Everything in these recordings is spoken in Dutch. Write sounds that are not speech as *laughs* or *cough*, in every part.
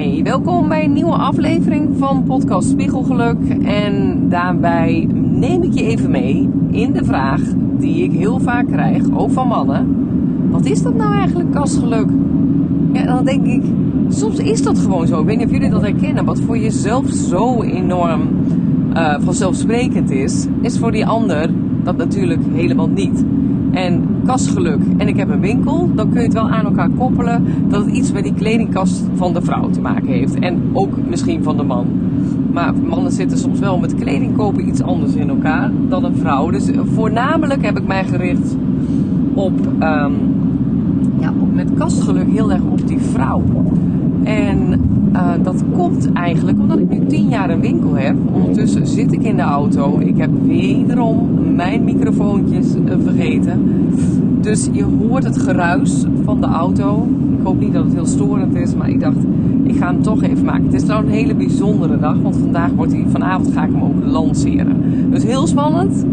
Hey, welkom bij een nieuwe aflevering van podcast Spiegelgeluk. En daarbij neem ik je even mee in de vraag die ik heel vaak krijg, ook van mannen. Wat is dat nou eigenlijk, kastgeluk? Ja, dan denk ik, soms is dat gewoon zo. Ik weet niet of jullie dat herkennen. Wat voor jezelf zo enorm uh, vanzelfsprekend is, is voor die ander dat natuurlijk helemaal niet. En kastgeluk en ik heb een winkel, dan kun je het wel aan elkaar koppelen dat het iets met die kledingkast van de vrouw te maken heeft. En ook misschien van de man. Maar mannen zitten soms wel met kleding kopen iets anders in elkaar dan een vrouw. Dus voornamelijk heb ik mij gericht op, um, ja, op met kastgeluk heel erg op die vrouw. En uh, dat komt eigenlijk omdat ik nu tien jaar een winkel heb. Ondertussen zit ik in de auto. Ik heb wederom mijn microfoontjes uh, vergeten. Dus je hoort het geruis van de auto. Ik hoop niet dat het heel storend is, maar ik dacht, ik ga hem toch even maken. Het is nou een hele bijzondere dag, want vandaag wordt hij, vanavond ga ik hem ook lanceren. Dus heel spannend.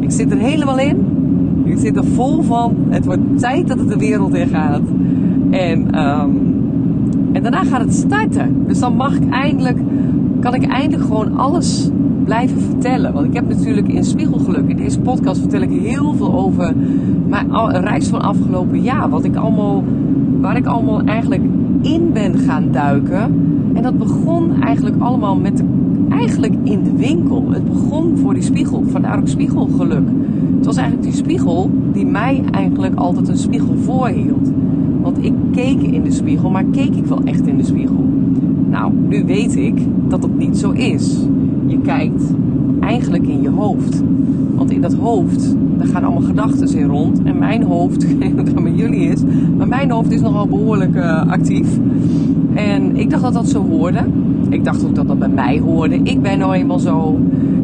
Ik zit er helemaal in. Ik zit er vol van. Het wordt tijd dat het de wereld in gaat. En um, daarna gaat het starten. Dus dan mag ik eindelijk, kan ik eindelijk gewoon alles blijven vertellen. Want ik heb natuurlijk in Spiegelgeluk, in deze podcast vertel ik heel veel over mijn reis van afgelopen jaar. Wat ik allemaal, waar ik allemaal eigenlijk in ben gaan duiken. En dat begon eigenlijk allemaal met de, eigenlijk in de winkel. Het begon voor die spiegel, vandaar ook spiegelgeluk. Het was eigenlijk die spiegel die mij eigenlijk altijd een spiegel voorhield. Want ik keek in de spiegel, maar keek ik wel echt in de spiegel? Nou, nu weet ik dat dat niet zo is. Kijkt eigenlijk in je hoofd. Want in dat hoofd, daar gaan allemaal gedachten in rond. En mijn hoofd, *laughs* ik weet niet dat met jullie is, maar mijn hoofd is nogal behoorlijk uh, actief. En ik dacht dat dat zo hoorde. Ik dacht ook dat dat bij mij hoorde. Ik ben nou eenmaal zo.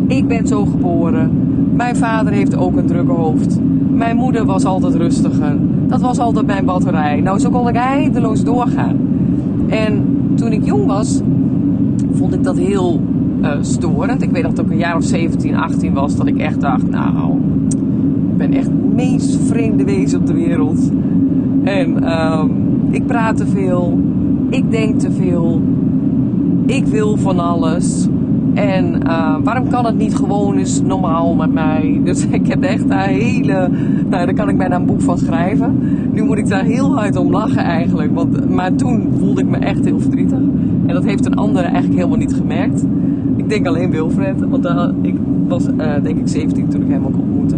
Ik ben zo geboren. Mijn vader heeft ook een drukke hoofd. Mijn moeder was altijd rustiger. Dat was altijd mijn batterij. Nou, zo kon ik eindeloos doorgaan. En toen ik jong was, vond ik dat heel storend. Ik weet dat het ook een jaar of 17, 18 was, dat ik echt dacht, nou, ik ben echt het meest vreemde wezen op de wereld. En um, ik praat te veel, ik denk te veel, ik wil van alles. En uh, waarom kan het niet gewoon eens normaal met mij? *laughs* Dus ik heb echt daar hele. Nou, daar kan ik bijna een boek van schrijven. Nu moet ik daar heel hard om lachen eigenlijk. Want, maar toen voelde ik me echt heel verdrietig. En dat heeft een ander eigenlijk helemaal niet gemerkt. Ik denk alleen Wilfred. Want ik was uh, denk ik 17 toen ik hem ook ontmoette.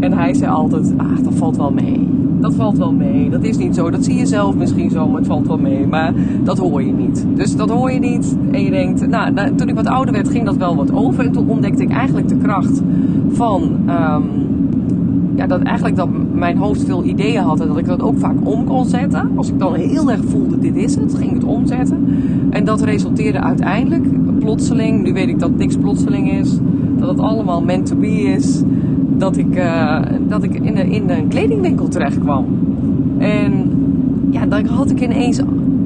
En hij zei altijd: Ah, dat valt wel mee dat valt wel mee. Dat is niet zo. Dat zie je zelf misschien zo, maar het valt wel mee. Maar dat hoor je niet. Dus dat hoor je niet. En je denkt, nou, nou toen ik wat ouder werd, ging dat wel wat over. En toen ontdekte ik eigenlijk de kracht van. Um, ja, dat eigenlijk dat mijn hoofd veel ideeën had en dat ik dat ook vaak om kon zetten. Als ik dan heel erg voelde, dit is het, ging het omzetten. En dat resulteerde uiteindelijk, plotseling, nu weet ik dat niks plotseling is, dat het allemaal meant to be is dat ik, uh, dat ik in, de, in een kledingwinkel terecht kwam. En ja, dan had ik ineens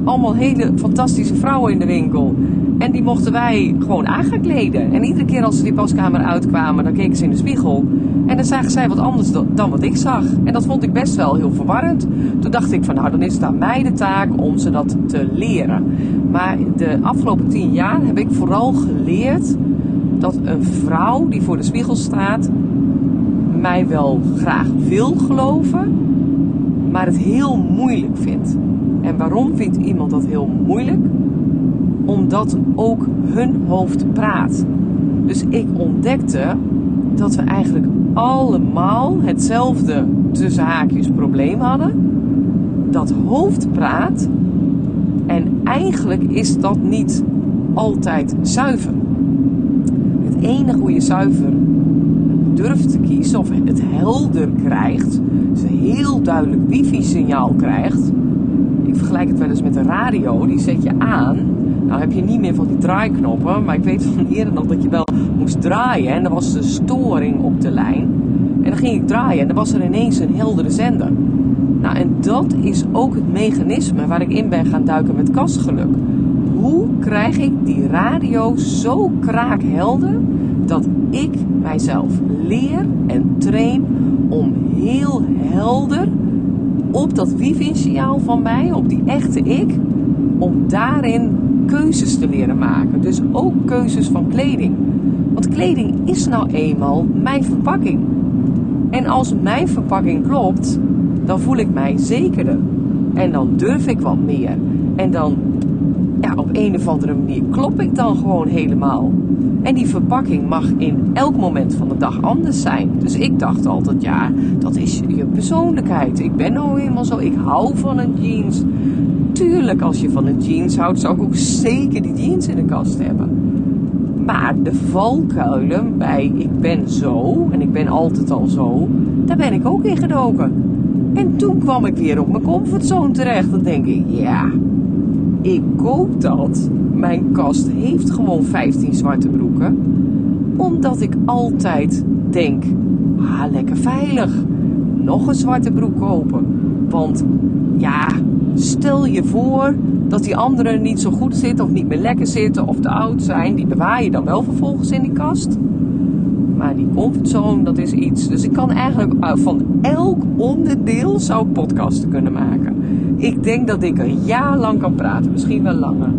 allemaal hele fantastische vrouwen in de winkel. En die mochten wij gewoon aan kleden. En iedere keer als ze die paskamer uitkwamen, dan keken ze in de spiegel. En dan zagen zij wat anders dan wat ik zag. En dat vond ik best wel heel verwarrend. Toen dacht ik van nou, dan is het aan mij de taak om ze dat te leren. Maar de afgelopen tien jaar heb ik vooral geleerd dat een vrouw die voor de spiegel staat mij wel graag wil geloven, maar het heel moeilijk vindt. En waarom vindt iemand dat heel moeilijk? Omdat ook hun hoofd praat. Dus ik ontdekte dat we eigenlijk allemaal hetzelfde tussen haakjes probleem hadden. Dat hoofd praat en eigenlijk is dat niet altijd zuiver. Het enige hoe je zuiver durft te kiezen of het helder krijgt, dus een heel duidelijk wifi-signaal krijgt. Ik vergelijk het wel eens met de radio, die zet je aan. Nou heb je niet meer van die draaiknoppen, maar ik weet van *laughs* eerder nog dat je wel moest draaien en er was een storing op de lijn. En dan ging ik draaien en dan was er ineens een heldere zender. Nou, en dat is ook het mechanisme waar ik in ben gaan duiken met kastgeluk. Hoe krijg ik die radio zo kraakhelder dat ik mijzelf leer en train om heel helder op dat wifi-signaal van mij, op die echte ik, om daarin keuzes te leren maken. Dus ook keuzes van kleding. Want kleding is nou eenmaal mijn verpakking. En als mijn verpakking klopt, dan voel ik mij zekerder. En dan durf ik wat meer. En dan, ja, op een of andere manier klop ik dan gewoon helemaal. En die verpakking mag in elk moment van de dag anders zijn. Dus ik dacht altijd, ja, dat is je persoonlijkheid. Ik ben nou eenmaal zo, ik hou van een jeans. Tuurlijk, als je van een jeans houdt, zou ik ook zeker die jeans in de kast hebben. Maar de valkuilen bij ik ben zo en ik ben altijd al zo, daar ben ik ook in gedoken. En toen kwam ik weer op mijn comfortzone terecht. Dan denk ik, ja, ik koop dat. Mijn kast heeft gewoon 15 zwarte broeken. Omdat ik altijd denk, ah, lekker veilig. Nog een zwarte broek kopen. Want ja, stel je voor dat die anderen niet zo goed zitten of niet meer lekker zitten of te oud zijn. Die bewaar je dan wel vervolgens in die kast. Maar die comfortzone, dat is iets. Dus ik kan eigenlijk eh, van elk onderdeel zou podcasten kunnen maken. Ik denk dat ik een jaar lang kan praten, misschien wel langer.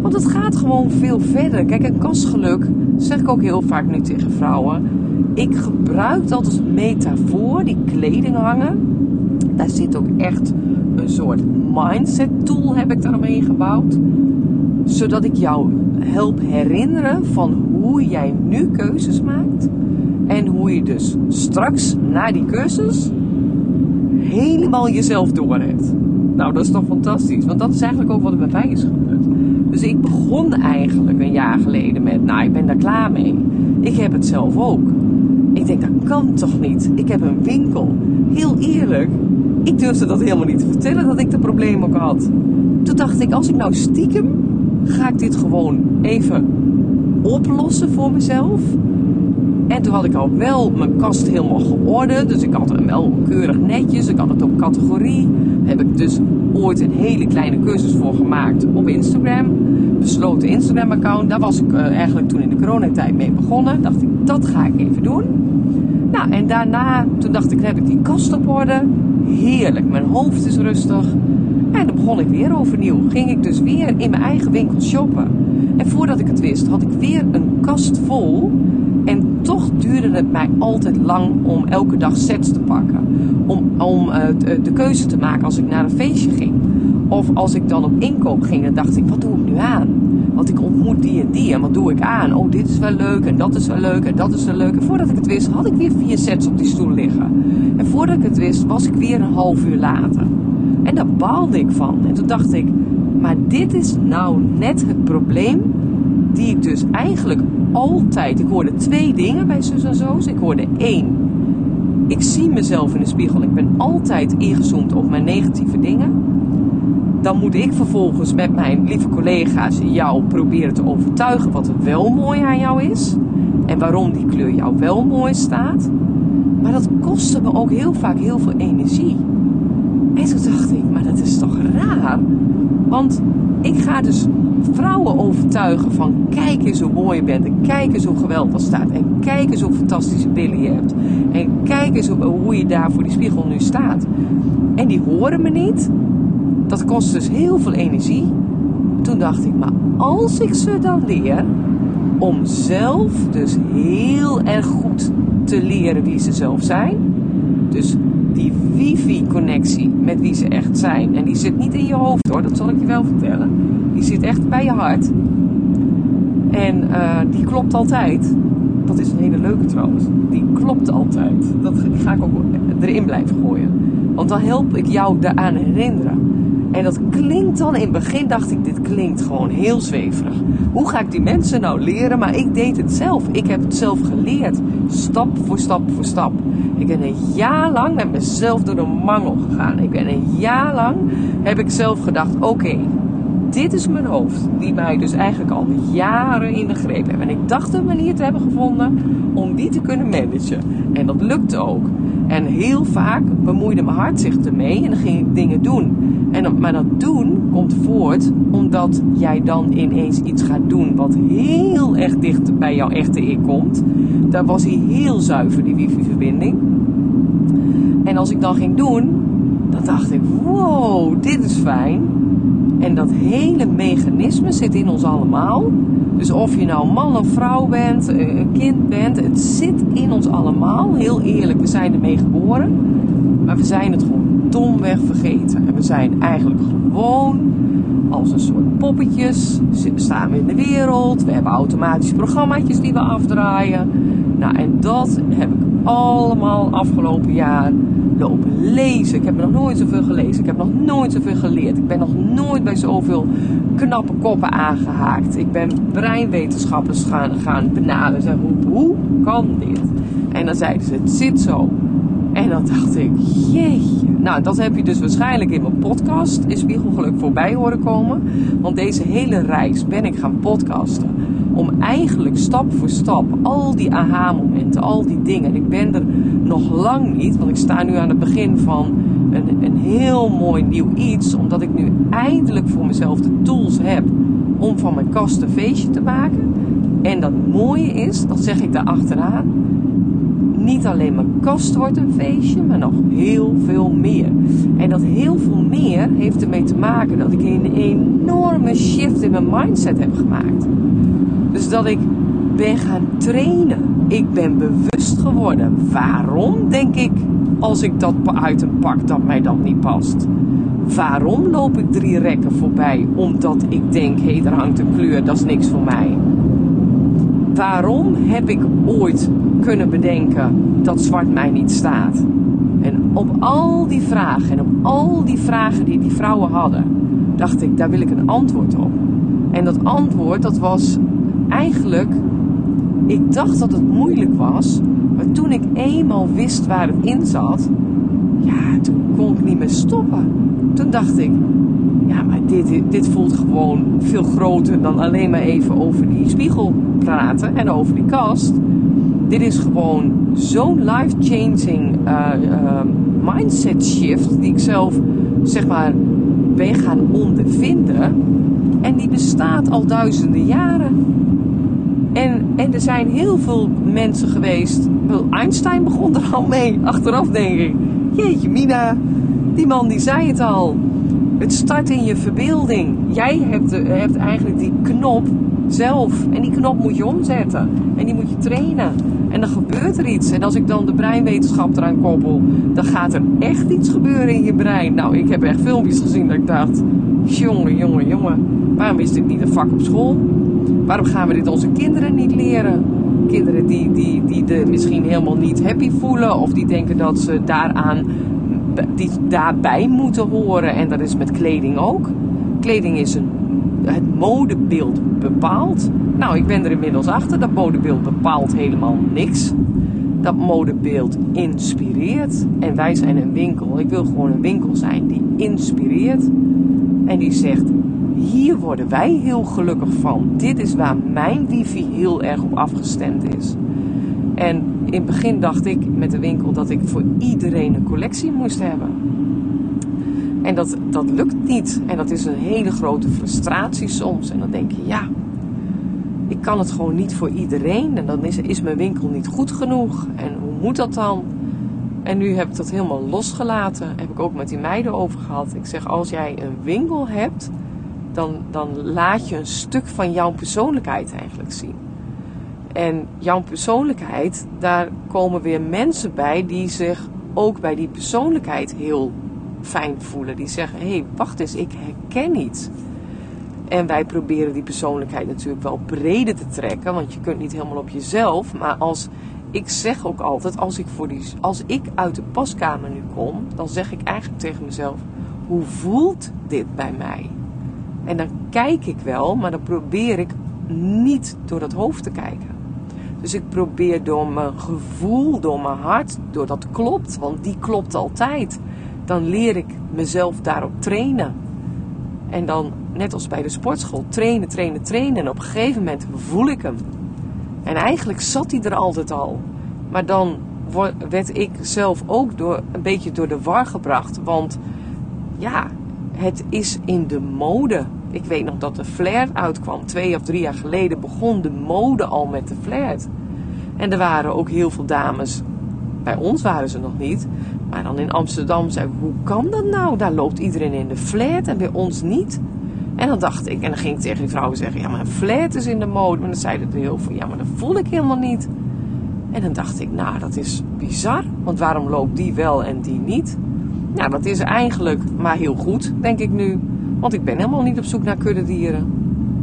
Want het gaat gewoon veel verder. Kijk, een kastgeluk, zeg ik ook heel vaak nu tegen vrouwen. Ik gebruik dat als metafoor, die kleding hangen. Daar zit ook echt een soort mindset tool heb ik daaromheen gebouwd. Zodat ik jou help herinneren van hoe jij nu keuzes maakt. En hoe je dus straks na die cursus helemaal jezelf door hebt. Nou, dat is toch fantastisch. Want dat is eigenlijk ook wat er bij mij is gebeurd. Dus ik begon eigenlijk een jaar geleden met, nou, ik ben daar klaar mee. Ik heb het zelf ook. Ik denk, dat kan toch niet? Ik heb een winkel. Heel eerlijk, ik durfde dat helemaal niet te vertellen dat ik de probleem ook had. Toen dacht ik, als ik nou stiekem, ga ik dit gewoon even oplossen voor mezelf. En toen had ik al wel mijn kast helemaal geordend. Dus ik had hem wel keurig netjes. Ik had het op categorie. Heb ik dus ooit een hele kleine cursus voor gemaakt op Instagram. Besloten Instagram account. Daar was ik uh, eigenlijk toen in de coronatijd mee begonnen. Dacht ik, dat ga ik even doen. Nou, en daarna, toen dacht ik, heb ik die kast op orde. Heerlijk, mijn hoofd is rustig. En dan begon ik weer overnieuw. Ging ik dus weer in mijn eigen winkel shoppen. En voordat ik het wist, had ik weer een kast vol. Toch duurde het mij altijd lang om elke dag sets te pakken. Om, om uh, de keuze te maken als ik naar een feestje ging. Of als ik dan op inkoop ging, dan dacht ik, wat doe ik nu aan? Want ik ontmoet die en die en wat doe ik aan? Oh, dit is wel leuk en dat is wel leuk en dat is wel leuk. En voordat ik het wist, had ik weer vier sets op die stoel liggen. En voordat ik het wist, was ik weer een half uur later. En daar baalde ik van. En toen dacht ik, maar dit is nou net het probleem die ik dus eigenlijk altijd... Ik hoorde twee dingen bij zus en zo's. Ik hoorde één, ik zie mezelf in de spiegel. Ik ben altijd ingezoomd op mijn negatieve dingen. Dan moet ik vervolgens met mijn lieve collega's jou proberen te overtuigen wat er wel mooi aan jou is. En waarom die kleur jou wel mooi staat. Maar dat kostte me ook heel vaak heel veel energie. En toen dacht ik, maar dat is toch raar? Want ik ga dus vrouwen overtuigen van kijk eens hoe mooi je bent. En kijk eens hoe geweldig staat. En kijk eens hoe fantastische billen je hebt. En kijk eens hoe, hoe je daar voor die spiegel nu staat. En die horen me niet. Dat kost dus heel veel energie. Toen dacht ik, maar als ik ze dan leer om zelf dus heel erg goed te leren wie ze zelf zijn. Dus die wifi-connectie met wie ze echt zijn. En die zit niet in je hoofd hoor, dat zal ik je wel vertellen. Die zit echt bij je hart. En uh, die klopt altijd. Dat is een hele leuke trouwens. Die klopt altijd. Dat ga ik ook erin blijven gooien. Want dan help ik jou daaraan herinneren. En dat klinkt dan, in het begin dacht ik, dit klinkt gewoon heel zweverig. Hoe ga ik die mensen nou leren? Maar ik deed het zelf. Ik heb het zelf geleerd. Stap voor stap voor stap. Ik ben een jaar lang met mezelf door de mangel gegaan. Ik ben een jaar lang, heb ik zelf gedacht, oké, dit is mijn hoofd. Die mij dus eigenlijk al jaren in de greep hebben. En ik dacht een manier te hebben gevonden om die te kunnen managen. En dat lukte ook. En heel vaak bemoeide mijn hart zich ermee en dan ging ik dingen doen. En, maar dat doen komt voort omdat jij dan ineens iets gaat doen wat heel erg dicht bij jouw echte ik komt. Daar was hij heel zuiver, die wifi-verbinding. En als ik dan ging doen, dan dacht ik, wow, dit is fijn. En dat hele mechanisme zit in ons allemaal. Dus of je nou man of vrouw bent, eh, een kind bent, het zit in ons allemaal. Heel eerlijk, we zijn ermee geboren. Maar we zijn het gewoon domweg vergeten. En we zijn eigenlijk gewoon als een soort poppetjes staan we in de wereld. We hebben automatische programmaatjes die we afdraaien. Nou, en dat heb ik allemaal afgelopen jaar lopen lezen. Ik heb nog nooit zoveel gelezen. Ik heb nog nooit zoveel geleerd. Ik ben nog nooit bij zoveel knappe koppen aangehaakt. Ik ben breinwetenschappers gaan, gaan benaderen. Hoe, hoe kan dit? En dan zeiden ze, het zit zo. En dan dacht ik, jeetje. Nou, dat heb je dus waarschijnlijk in mijn podcast in Spiegelgeluk voorbij horen komen. Want deze hele reis ben ik gaan podcasten. Om eigenlijk stap voor stap al die aha-momenten, al die dingen. Ik ben er nog lang niet, want ik sta nu aan het begin van een, een heel mooi nieuw iets. Omdat ik nu eindelijk voor mezelf de tools heb om van mijn kast een feestje te maken. En dat mooie is, dat zeg ik daar achteraan niet alleen mijn kast wordt een feestje, maar nog heel veel meer. En dat heel veel meer heeft ermee te maken dat ik een enorme shift in mijn mindset heb gemaakt. Dus dat ik ben gaan trainen. Ik ben bewust geworden. Waarom denk ik als ik dat een pak dat mij dat niet past? Waarom loop ik drie rekken voorbij omdat ik denk, hé, hey, er hangt een kleur, dat is niks voor mij? Waarom heb ik ooit kunnen bedenken dat zwart mij niet staat? En op al die vragen en op al die vragen die die vrouwen hadden, dacht ik, daar wil ik een antwoord op. En dat antwoord, dat was eigenlijk, ik dacht dat het moeilijk was, maar toen ik eenmaal wist waar het in zat, ja, toen kon ik niet meer stoppen. Toen dacht ik, ja, maar dit, dit voelt gewoon veel groter dan alleen maar even over die spiegel praten en over die kast. Dit is gewoon zo'n life-changing uh, uh, mindset shift die ik zelf zeg maar ben gaan ondervinden. En die bestaat al duizenden jaren. En, en er zijn heel veel mensen geweest. Einstein begon er al mee. Achteraf denk ik. Jeetje, Mina. Die man die zei het al. Het start in je verbeelding. Jij hebt, hebt eigenlijk die knop zelf. En die knop moet je omzetten. En die moet je trainen. En dan gebeurt er iets. En als ik dan de breinwetenschap eraan koppel, dan gaat er echt iets gebeuren in je brein. Nou, ik heb echt filmpjes gezien dat ik dacht: jongen, jongen, jongen, waarom is dit niet een vak op school? Waarom gaan we dit onze kinderen niet leren? Kinderen die, die, die er misschien helemaal niet happy voelen of die denken dat ze daaraan die daarbij moeten horen. En dat is met kleding ook. Kleding is een, het modebeeld bepaalt. Nou, ik ben er inmiddels achter. Dat modebeeld bepaalt helemaal niks. Dat modebeeld inspireert. En wij zijn een winkel. Ik wil gewoon een winkel zijn die inspireert. En die zegt: hier worden wij heel gelukkig van. Dit is waar mijn wifi heel erg op afgestemd is. En in het begin dacht ik met de winkel dat ik voor iedereen een collectie moest hebben. En dat, dat lukt niet. En dat is een hele grote frustratie soms. En dan denk je, ja, ik kan het gewoon niet voor iedereen. En dan is, is mijn winkel niet goed genoeg. En hoe moet dat dan? En nu heb ik dat helemaal losgelaten. Heb ik ook met die meiden over gehad. Ik zeg, als jij een winkel hebt, dan, dan laat je een stuk van jouw persoonlijkheid eigenlijk zien. En jouw persoonlijkheid, daar komen weer mensen bij die zich ook bij die persoonlijkheid heel fijn voelen. Die zeggen: hé, hey, wacht eens, ik herken iets. En wij proberen die persoonlijkheid natuurlijk wel breder te trekken, want je kunt niet helemaal op jezelf. Maar als ik zeg ook altijd, als ik, voor die, als ik uit de paskamer nu kom, dan zeg ik eigenlijk tegen mezelf: hoe voelt dit bij mij? En dan kijk ik wel, maar dan probeer ik niet door dat hoofd te kijken. Dus ik probeer door mijn gevoel, door mijn hart, door dat klopt, want die klopt altijd. Dan leer ik mezelf daarop trainen. En dan, net als bij de sportschool, trainen, trainen, trainen. En op een gegeven moment voel ik hem. En eigenlijk zat hij er altijd al. Maar dan werd ik zelf ook door, een beetje door de war gebracht. Want ja, het is in de mode. Ik weet nog dat de flair uitkwam. Twee of drie jaar geleden begon de mode al met de flair. En er waren ook heel veel dames. Bij ons waren ze nog niet. Maar dan in Amsterdam zei hoe kan dat nou? Daar loopt iedereen in de flair en bij ons niet. En dan dacht ik, en dan ging ik tegen die vrouwen zeggen, ja maar een flat is in de mode. Maar dan zeiden er heel veel, ja maar dat voel ik helemaal niet. En dan dacht ik, nou dat is bizar, want waarom loopt die wel en die niet? Nou, dat is eigenlijk maar heel goed, denk ik nu. Want ik ben helemaal niet op zoek naar kuddedieren.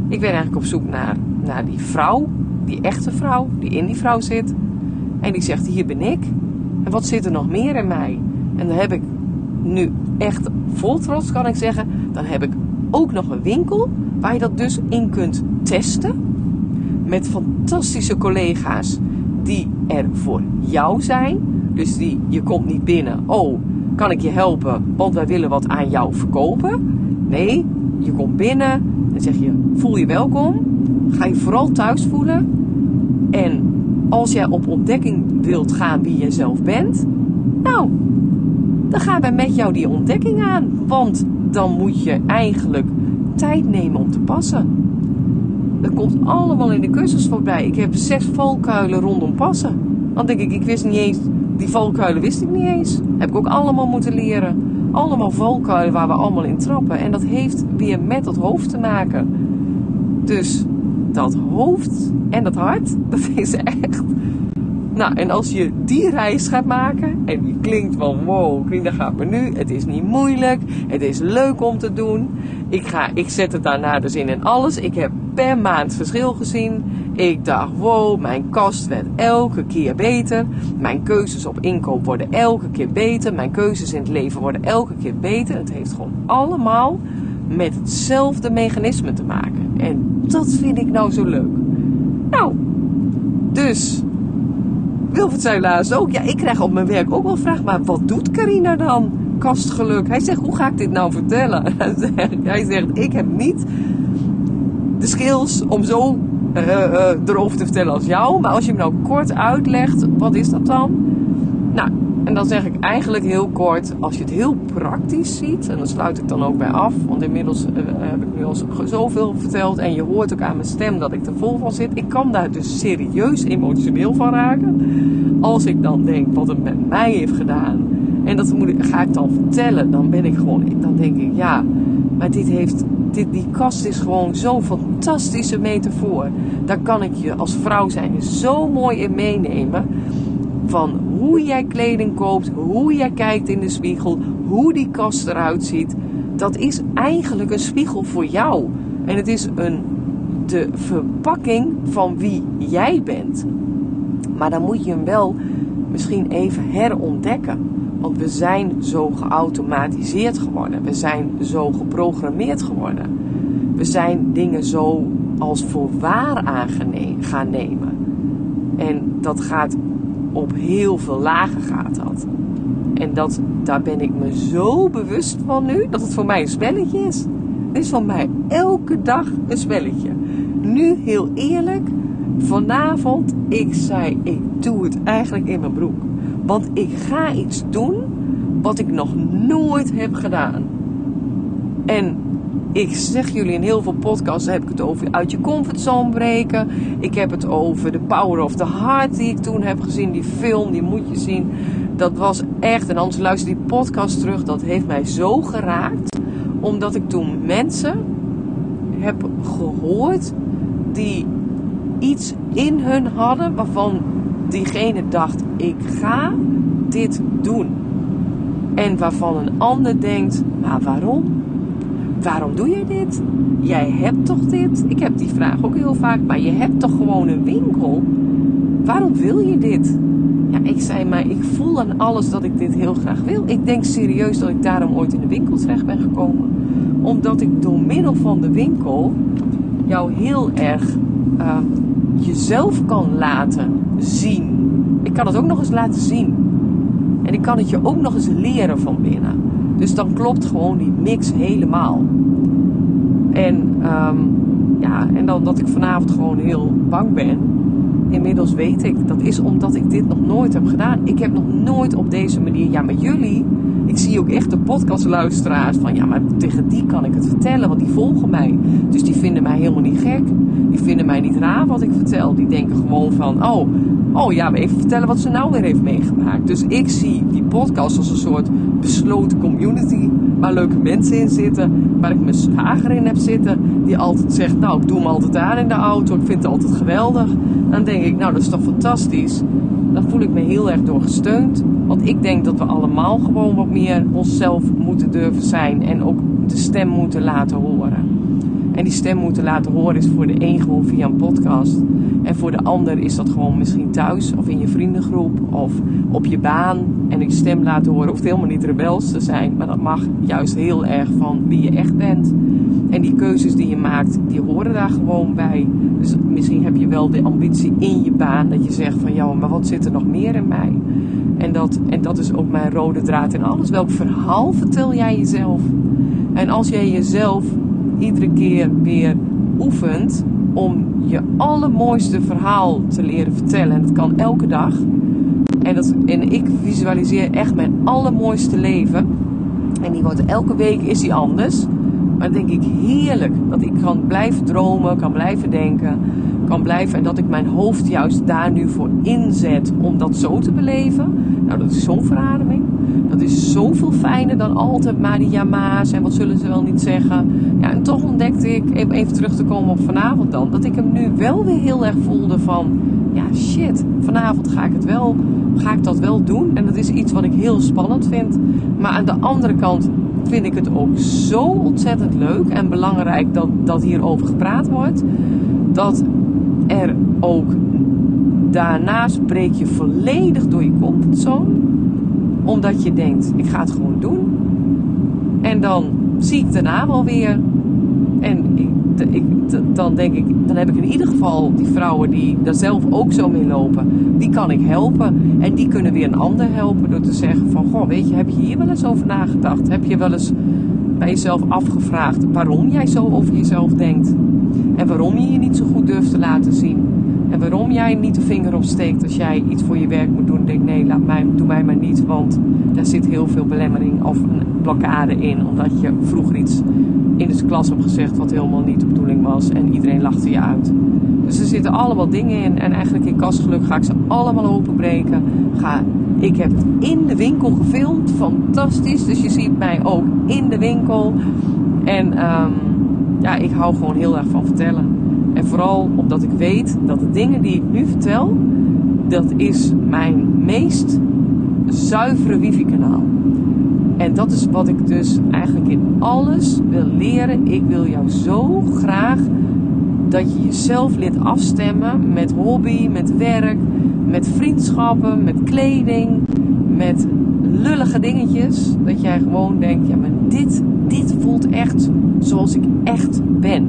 Ik ben eigenlijk op zoek naar, naar die vrouw, die echte vrouw, die in die vrouw zit. En die zegt, hier ben ik. En wat zit er nog meer in mij? En dan heb ik nu echt vol trots, kan ik zeggen, dan heb ik ook nog een winkel waar je dat dus in kunt testen. Met fantastische collega's die er voor jou zijn. Dus die, je komt niet binnen, oh, kan ik je helpen, want wij willen wat aan jou verkopen. Nee, je komt binnen en zeg je, voel je welkom. Ga je vooral thuis voelen. En als jij op ontdekking wilt gaan wie je zelf bent, nou, dan gaan wij met jou die ontdekking aan. Want dan moet je eigenlijk tijd nemen om te passen. Dat komt allemaal in de cursus voorbij. Ik heb zes valkuilen rondom passen. Dan denk ik, ik wist niet eens, die valkuilen wist ik niet eens. Heb ik ook allemaal moeten leren. Allemaal valkuilen waar we allemaal in trappen. En dat heeft weer met dat hoofd te maken. Dus dat hoofd en dat hart, *laughs* dat is echt nou, en als je die reis gaat maken en die klinkt van wow, klinkt, dat gaat me nu. Het is niet moeilijk, het is leuk om te doen. Ik, ga, ik zet het daarna dus in en alles. Ik heb per maand verschil gezien. Ik dacht wow, mijn kast werd elke keer beter. Mijn keuzes op inkoop worden elke keer beter. Mijn keuzes in het leven worden elke keer beter. Het heeft gewoon allemaal met hetzelfde mechanisme te maken. En dat vind ik nou zo leuk. Nou, dus Wilfred zei laatst ook, ja, ik krijg op mijn werk ook wel vragen, maar wat doet Carina dan? Kastgeluk. Hij zegt, hoe ga ik dit nou vertellen? *laughs* Hij zegt, ik heb niet de skills om zo erover te vertellen als jou. Maar als je me nou kort uitlegt, wat is dat dan? Nou, en dan zeg ik eigenlijk heel kort, als je het heel praktisch ziet, en dan sluit ik dan ook bij af, want inmiddels uh, heb ik nu al zoveel verteld en je hoort ook aan mijn stem dat ik er vol van zit. Ik kan daar dus serieus emotioneel van raken. Als ik dan denk wat het met mij heeft gedaan, en dat moet ga ik dan vertellen, dan ben ik gewoon, dan denk ik ja, maar dit heeft, dit, die kast is gewoon zo'n fantastische metafoor. Daar kan ik je als vrouw zijn zo mooi in meenemen van hoe jij kleding koopt, hoe jij kijkt in de spiegel, hoe die kast eruit ziet. Dat is eigenlijk een spiegel voor jou. En het is een, de verpakking van wie jij bent. Maar dan moet je hem wel misschien even herontdekken. Want we zijn zo geautomatiseerd geworden. We zijn zo geprogrammeerd geworden. We zijn dingen zo als voor waar aan gaan nemen. En dat gaat op heel veel lagen gaat dat. En dat, daar ben ik me zo bewust van nu, dat het voor mij een spelletje is. Het is voor mij elke dag een spelletje. Nu heel eerlijk, vanavond, ik zei, ik doe het eigenlijk in mijn broek. Want ik ga iets doen wat ik nog nooit heb gedaan. En ik zeg jullie in heel veel podcasts heb ik het over uit je comfortzone breken. Ik heb het over The Power of the Heart die ik toen heb gezien. Die film, die moet je zien. Dat was echt, en anders luister die podcast terug. Dat heeft mij zo geraakt. Omdat ik toen mensen heb gehoord die iets in hun hadden waarvan diegene dacht: ik ga dit doen. En waarvan een ander denkt: maar waarom? waarom doe je dit? Jij hebt toch dit? Ik heb die vraag ook heel vaak, maar je hebt toch gewoon een winkel? Waarom wil je dit? Ja, ik zei, maar ik voel aan alles dat ik dit heel graag wil. Ik denk serieus dat ik daarom ooit in de winkel terecht ben gekomen. Omdat ik door middel van de winkel jou heel erg uh, jezelf kan laten zien. Ik kan het ook nog eens laten zien. En ik kan het je ook nog eens leren van binnen. Dus dan klopt gewoon die mix helemaal. En, um, ja, en dan dat ik vanavond gewoon heel bang ben. Inmiddels weet ik, dat is omdat ik dit nog nooit heb gedaan. Ik heb nog nooit op deze manier, ja met jullie, ik zie ook echt de podcastluisteraars van, ja maar tegen die kan ik het vertellen, want die volgen mij. Dus die vinden mij helemaal niet gek. Die vinden mij niet raar wat ik vertel. Die denken gewoon van, oh, oh ja, maar even vertellen wat ze nou weer heeft meegemaakt. Dus ik zie die podcast als een soort besloten community maar leuke mensen in zitten. Waar ik mijn zwager in heb zitten. Die altijd zegt, nou ik doe hem altijd aan in de auto. Ik vind het altijd geweldig. Dan denk ik, nou dat is toch fantastisch. Dan voel ik me heel erg door gesteund. Want ik denk dat we allemaal gewoon wat meer onszelf moeten durven zijn. En ook de stem moeten laten horen. En die stem moeten laten horen is voor de een gewoon via een podcast. En voor de ander is dat gewoon misschien thuis of in je vriendengroep of op je baan. En die stem laten horen hoeft helemaal niet rebels te zijn. Maar dat mag juist heel erg van wie je echt bent. En die keuzes die je maakt, die horen daar gewoon bij. Dus misschien heb je wel de ambitie in je baan dat je zegt van ja, maar wat zit er nog meer in mij? En dat, en dat is ook mijn rode draad in alles. Welk verhaal vertel jij jezelf? En als jij jezelf iedere keer weer oefent om je allermooiste verhaal te leren vertellen. En dat kan elke dag. En, dat, en ik visualiseer echt mijn allermooiste leven. En die wordt elke week is die anders. Maar denk ik heerlijk dat ik kan blijven dromen, kan blijven denken, kan blijven. En dat ik mijn hoofd juist daar nu voor inzet om dat zo te beleven. Nou, dat is zo'n verademing. Dat is zoveel fijner dan altijd maar die jama's en wat zullen ze wel niet zeggen. Ja, en toch ontdekte ik, even terug te komen op vanavond dan, dat ik hem nu wel weer heel erg voelde van, ja shit, vanavond ga ik het wel, ga ik dat wel doen. En dat is iets wat ik heel spannend vind. Maar aan de andere kant vind ik het ook zo ontzettend leuk en belangrijk dat, dat hierover gepraat wordt. Dat er ook daarnaast breek je volledig door je comfortzone omdat je denkt, ik ga het gewoon doen. En dan zie ik daarna wel weer. En ik, ik, dan denk ik, dan heb ik in ieder geval die vrouwen die daar zelf ook zo mee lopen. Die kan ik helpen. En die kunnen weer een ander helpen door te zeggen van, goh, weet je, heb je hier wel eens over nagedacht? Heb je wel eens bij jezelf afgevraagd waarom jij zo over jezelf denkt? En waarom je je niet zo goed durft te laten zien? En waarom jij niet de vinger opsteekt als jij iets voor je werk moet doen. Denk nee, laat mij, doe mij maar niet. Want daar zit heel veel belemmering of een blokkade in. Omdat je vroeger iets in de klas hebt gezegd wat helemaal niet de bedoeling was. En iedereen lachte je uit. Dus er zitten allemaal dingen in. En eigenlijk in kastgeluk ga ik ze allemaal openbreken. Ga, ik heb het in de winkel gefilmd. Fantastisch. Dus je ziet mij ook in de winkel. En um, ja, ik hou gewoon heel erg van vertellen. En vooral omdat ik weet dat de dingen die ik nu vertel, dat is mijn meest zuivere wifi-kanaal. En dat is wat ik dus eigenlijk in alles wil leren. Ik wil jou zo graag dat je jezelf leert afstemmen met hobby, met werk, met vriendschappen, met kleding, met lullige dingetjes. Dat jij gewoon denkt, ja maar dit, dit voelt echt zoals ik echt ben.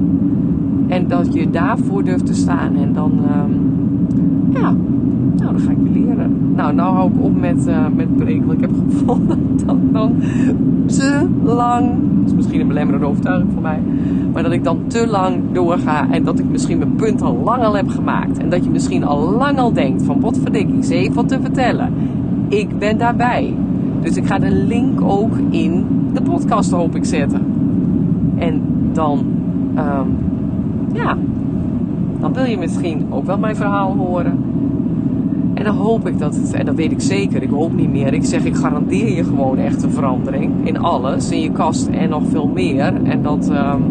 En dat je daarvoor durft te staan. En dan, um, nou, dan ga ik weer leren. Nou, nou hou ik op met, uh, met breken. Ik heb gevonden *laughs* dat dan te lang, dat is misschien een belemmerende overtuiging voor mij, maar dat ik dan te lang doorga en dat ik misschien mijn punt al lang al heb gemaakt. En dat je misschien al lang al denkt van, wat verdikking, ze wat te vertellen. Ik ben daarbij. Dus ik ga de link ook in de podcast hoop ik zetten. En dan um, ja, dan wil je misschien ook wel mijn verhaal horen. En dan hoop ik dat het, en dat weet ik zeker, ik hoop niet meer. Ik zeg, ik garandeer je gewoon echt een verandering in alles, in je kast en nog veel meer. En dat, um,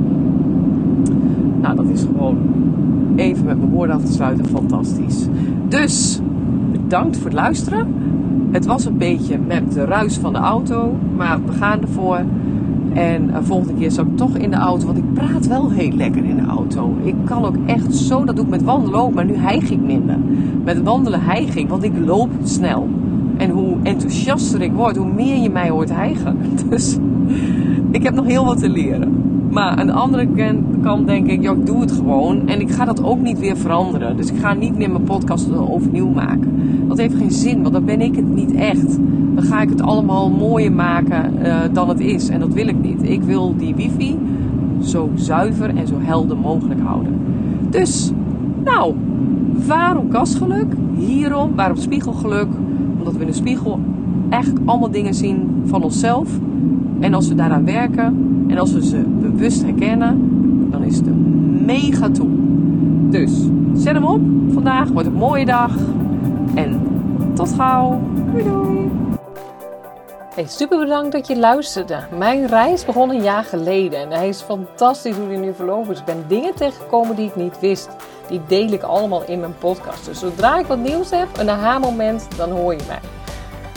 nou, dat is gewoon even met mijn woorden af te sluiten fantastisch. Dus, bedankt voor het luisteren. Het was een beetje met de ruis van de auto, maar we gaan ervoor. En uh, volgende keer zal ik toch in de auto, want ik praat wel heel lekker in de auto. Ik kan ook echt zo, dat doe ik met wandelen ook, maar nu hijg ik minder. Met wandelen hijg ik, want ik loop snel. En hoe enthousiaster ik word, hoe meer je mij hoort hijgen. *laughs* Dus ik heb nog heel wat te leren. Maar aan de andere kant denk ik, ja, ik doe het gewoon. En ik ga dat ook niet weer veranderen. Dus ik ga niet meer mijn podcast overnieuw maken. Dat heeft geen zin, want dan ben ik het niet echt. Dan ga ik het allemaal mooier maken uh, dan het is. En dat wil ik niet. Ik wil die wifi zo zuiver en zo helder mogelijk houden. Dus, nou, waarom kastgeluk? Hierom, waarom spiegelgeluk? Omdat we in de spiegel echt allemaal dingen zien van onszelf. En als we daaraan werken en als we ze bewust herkennen, dan is het een mega tool. Dus zet hem op. Vandaag wordt een mooie dag. En tot gauw. Doei doei. Hey, super bedankt dat je luisterde. Mijn reis begon een jaar geleden en hij is fantastisch hoe die nu verlopen is. Ik ben dingen tegengekomen die ik niet wist. Die deel ik allemaal in mijn podcast. Dus zodra ik wat nieuws heb, een aha-moment, dan hoor je mij.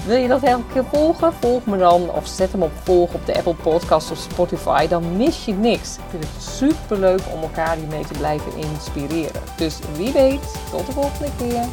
Wil je dat elke keer volgen? Volg me dan of zet hem op volg op de Apple Podcast of Spotify. Dan mis je niks. Ik vind het super leuk om elkaar hiermee te blijven inspireren. Dus wie weet, tot de volgende keer.